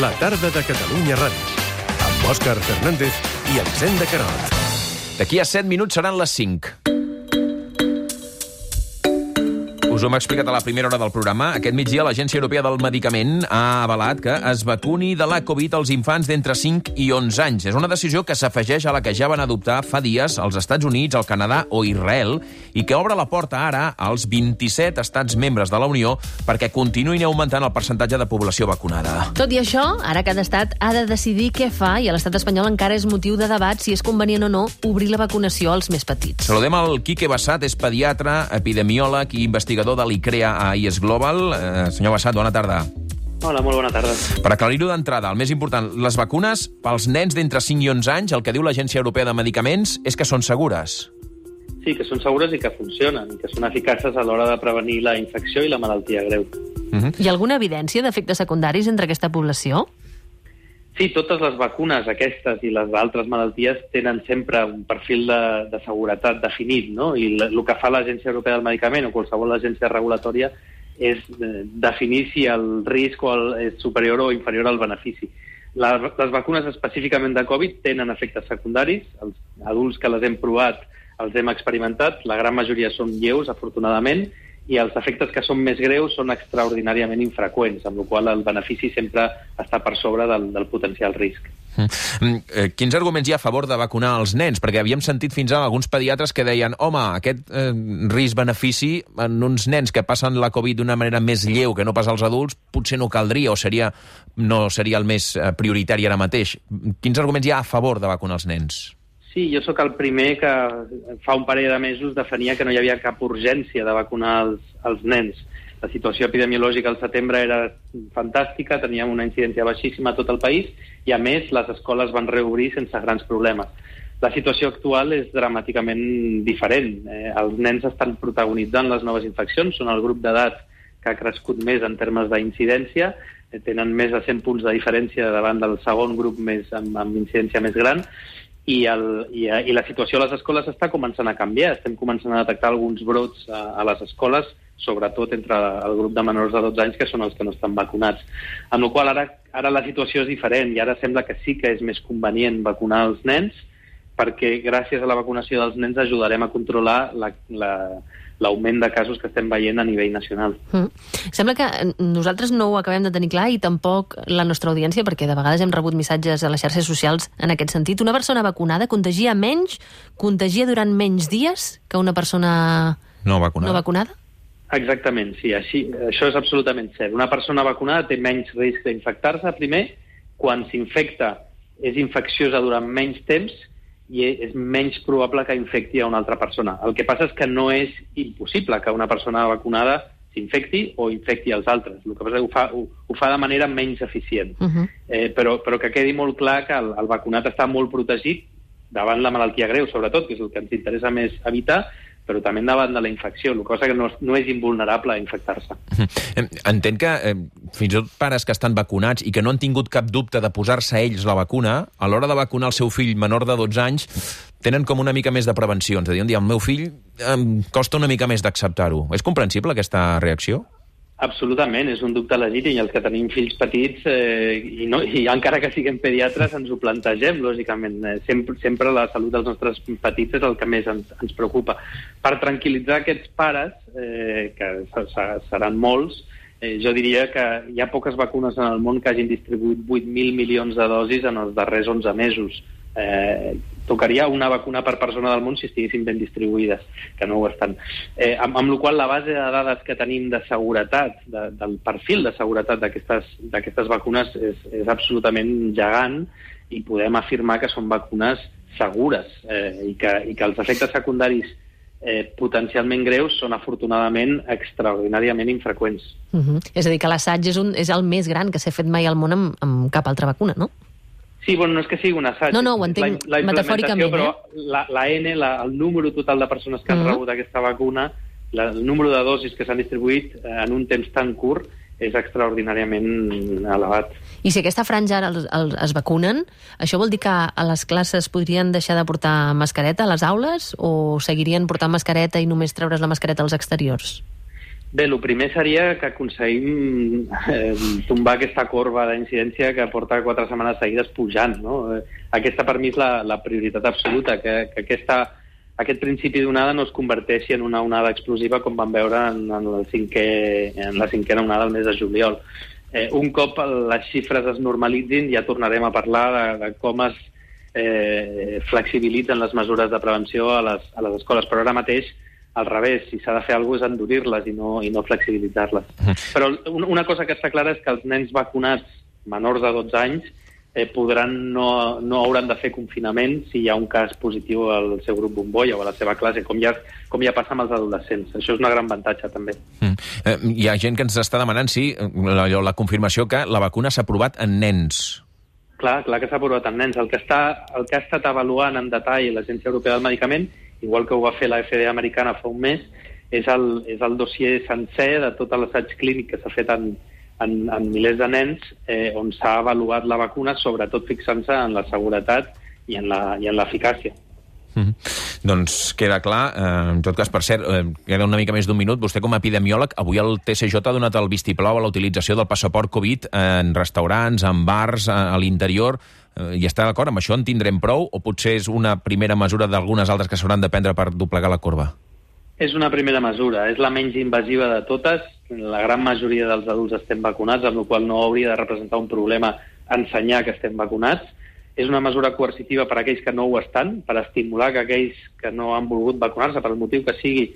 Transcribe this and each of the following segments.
La tarda de Catalunya Ràdio. Amb Òscar Fernández i Elisenda Carot. D'aquí a 7 minuts seran les 5. Us ho hem explicat a la primera hora del programa. Aquest migdia l'Agència Europea del Medicament ha avalat que es vacuni de la Covid als infants d'entre 5 i 11 anys. És una decisió que s'afegeix a la que ja van adoptar fa dies als Estats Units, el Canadà o Israel i que obre la porta ara als 27 estats membres de la Unió perquè continuïn augmentant el percentatge de població vacunada. Tot i això, ara cada estat ha de decidir què fa i a l'estat espanyol encara és motiu de debat si és convenient o no obrir la vacunació als més petits. Saludem el Quique Bassat, és pediatre, epidemiòleg i investigador de l'ICREA a IES Global. Eh, senyor Bassat, bona tarda. Hola, molt bona tarda. Per aclarir-ho d'entrada, el més important, les vacunes pels nens d'entre 5 i 11 anys, el que diu l'Agència Europea de Medicaments és que són segures. Sí, que són segures i que funcionen, i que són eficaces a l'hora de prevenir la infecció i la malaltia greu. Uh -huh. Hi ha alguna evidència d'efectes secundaris entre aquesta població? Sí, totes les vacunes, aquestes i les d'altres malalties, tenen sempre un perfil de, de seguretat definit, no? I el que fa l'Agència Europea del Medicament o qualsevol agència regulatòria és eh, definir si el risc o el, és superior o inferior al benefici. La, les vacunes específicament de Covid tenen efectes secundaris. Els adults que les hem provat els hem experimentat. La gran majoria són lleus, afortunadament, i els efectes que són més greus són extraordinàriament infreqüents, amb la qual el benefici sempre està per sobre del, del potencial risc. Mm. Eh, Quins arguments hi ha a favor de vacunar els nens? Perquè havíem sentit fins ara alguns pediatres que deien home, aquest eh, risc-benefici en uns nens que passen la Covid d'una manera més lleu que no pas als adults, potser no caldria o seria, no seria el més eh, prioritari ara mateix. Quins arguments hi ha a favor de vacunar els nens? Sí, jo sóc el primer que fa un parell de mesos defenia que no hi havia cap urgència de vacunar els, els nens. La situació epidemiològica al setembre era fantàstica, teníem una incidència baixíssima a tot el país i, a més, les escoles van reobrir sense grans problemes. La situació actual és dramàticament diferent. Eh, els nens estan protagonitzant les noves infeccions, són el grup d'edat que ha crescut més en termes d'incidència, eh, tenen més de 100 punts de diferència davant del segon grup més amb, amb incidència més gran, i, el, i, i la situació a les escoles està començant a canviar. Estem començant a detectar alguns brots a, a les escoles, sobretot entre el grup de menors de 12 anys, que són els que no estan vacunats. Amb la qual ara, ara la situació és diferent i ara sembla que sí que és més convenient vacunar els nens perquè gràcies a la vacunació dels nens ajudarem a controlar la, la, l'augment de casos que estem veient a nivell nacional. Mm. Sembla que nosaltres no ho acabem de tenir clar i tampoc la nostra audiència, perquè de vegades hem rebut missatges a les xarxes socials en aquest sentit. Una persona vacunada contagia menys, contagia durant menys dies que una persona no vacunada. No vacunada? Exactament, sí, així, això és absolutament cert. Una persona vacunada té menys risc d'infectar-se, primer, quan s'infecta és infecciosa durant menys temps i és menys probable que infecti a una altra persona. El que passa és que no és impossible que una persona vacunada s'infecti o infecti els altres. El que passa és que ho fa, ho, ho fa de manera menys eficient. Uh -huh. eh, però, però que quedi molt clar que el, el vacunat està molt protegit davant la malaltia greu, sobretot, que és el que ens interessa més evitar, però també davant de la infecció, el que passa que no, no és invulnerable a infectar-se. Entenc que eh, fins i tot pares que estan vacunats i que no han tingut cap dubte de posar-se ells la vacuna, a l'hora de vacunar el seu fill menor de 12 anys, tenen com una mica més de prevenció. És a dir, el meu fill em costa una mica més d'acceptar-ho. És comprensible aquesta reacció? Absolutament, és un dubte legítim i els que tenim fills petits eh, i, no, i encara que siguem pediatres ens ho plantegem, lògicament. Eh, sempre, sempre la salut dels nostres petits és el que més ens, ens preocupa. Per tranquil·litzar aquests pares, eh, que seran molts, eh, jo diria que hi ha poques vacunes en el món que hagin distribuït 8.000 milions de dosis en els darrers 11 mesos. Eh, tocaria una vacuna per persona del món si estiguessin ben distribuïdes, que no ho estan. Eh, amb, amb la qual la base de dades que tenim de seguretat, de, del perfil de seguretat d'aquestes vacunes és, és absolutament gegant i podem afirmar que són vacunes segures eh, i, que, i que els efectes secundaris eh, potencialment greus són afortunadament extraordinàriament infreqüents. Uh -huh. És a dir, que l'assaig és, un, és el més gran que s'ha fet mai al món amb, amb cap altra vacuna, no? Sí, bueno, no és que sigui un assaig. No, no, ho entenc la, la metafòricament, però eh? la, la N, la, el número total de persones que han uh -huh. rebut aquesta vacuna, la, el número de dosis que s'han distribuït eh, en un temps tan curt és extraordinàriament elevat. I si aquesta franja ara els, els, es vacunen, això vol dir que a les classes podrien deixar de portar mascareta a les aules o seguirien portant mascareta i només treure's la mascareta als exteriors? Bé, el primer seria que aconseguim eh, tombar aquesta corba d'incidència que porta quatre setmanes seguides pujant. No? Eh, aquesta, per mi, és la, la prioritat absoluta, que, que aquesta, aquest principi d'onada no es converteixi en una onada explosiva com vam veure en, en, el cinquè, en la cinquena onada el mes de juliol. Eh, un cop les xifres es normalitzin ja tornarem a parlar de, de com es eh, flexibilitzen les mesures de prevenció a les, a les escoles, però ara mateix al revés, si s'ha de fer alguna cosa és endurir-les i no, i no flexibilitzar-les. -huh. Però una cosa que està clara és que els nens vacunats menors de 12 anys eh, podran no, no hauran de fer confinament si hi ha un cas positiu al seu grup bombolla o a la seva classe, com ja, com ja passa amb els adolescents. Això és un gran avantatge, també. Mm. Eh, hi ha gent que ens està demanant si la, la confirmació que la vacuna s'ha aprovat en nens. Clar, clar que s'ha aprovat en nens. El que, està, el que ha estat avaluant en detall l'Agència Europea del Medicament igual que ho va fer la FDA americana fa un mes, és el, és el dossier sencer de tot l'assaig clínic que s'ha fet en, en, en milers de nens, eh, on s'ha avaluat la vacuna, sobretot fixant-se en la seguretat i en l'eficàcia. Mm -hmm. Doncs queda clar. Eh, en tot cas, per cert, eh, queda una mica més d'un minut. Vostè, com a epidemiòleg, avui el TCJ ha donat el vistiplau a la utilització del passaport Covid en restaurants, en bars, a, a l'interior eh, i està d'acord amb això? En tindrem prou? O potser és una primera mesura d'algunes altres que s'hauran de prendre per doblegar la corba? És una primera mesura, és la menys invasiva de totes. La gran majoria dels adults estem vacunats, amb la qual no hauria de representar un problema ensenyar que estem vacunats. És una mesura coercitiva per a aquells que no ho estan, per estimular que aquells que no han volgut vacunar-se, per el motiu que sigui,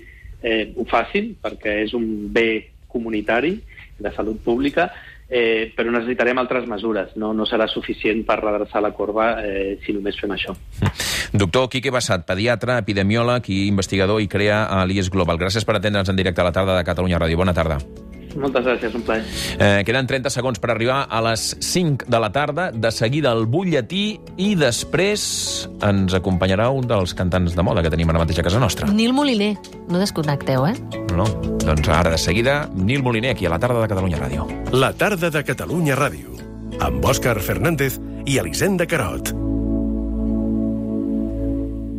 eh, ho facin, perquè és un bé comunitari de salut pública, eh, però necessitarem altres mesures. No, no serà suficient per redreçar la corba eh, si només fem això. Doctor Quique Bassat, pediatre, epidemiòleg i investigador i crea a l'IES Global. Gràcies per atendre'ns en directe a la tarda de Catalunya Ràdio. Bona tarda. Moltes gràcies, un plaer. Eh, queden 30 segons per arribar a les 5 de la tarda. De seguida el butlletí i després ens acompanyarà un dels cantants de moda que tenim ara mateix a casa nostra. Nil Moliner. No desconnecteu, eh? No, no. Doncs ara de seguida, Nil Moliner, aquí a la tarda de Catalunya Ràdio. La tarda de Catalunya Ràdio, amb Òscar Fernández i Elisenda Carot.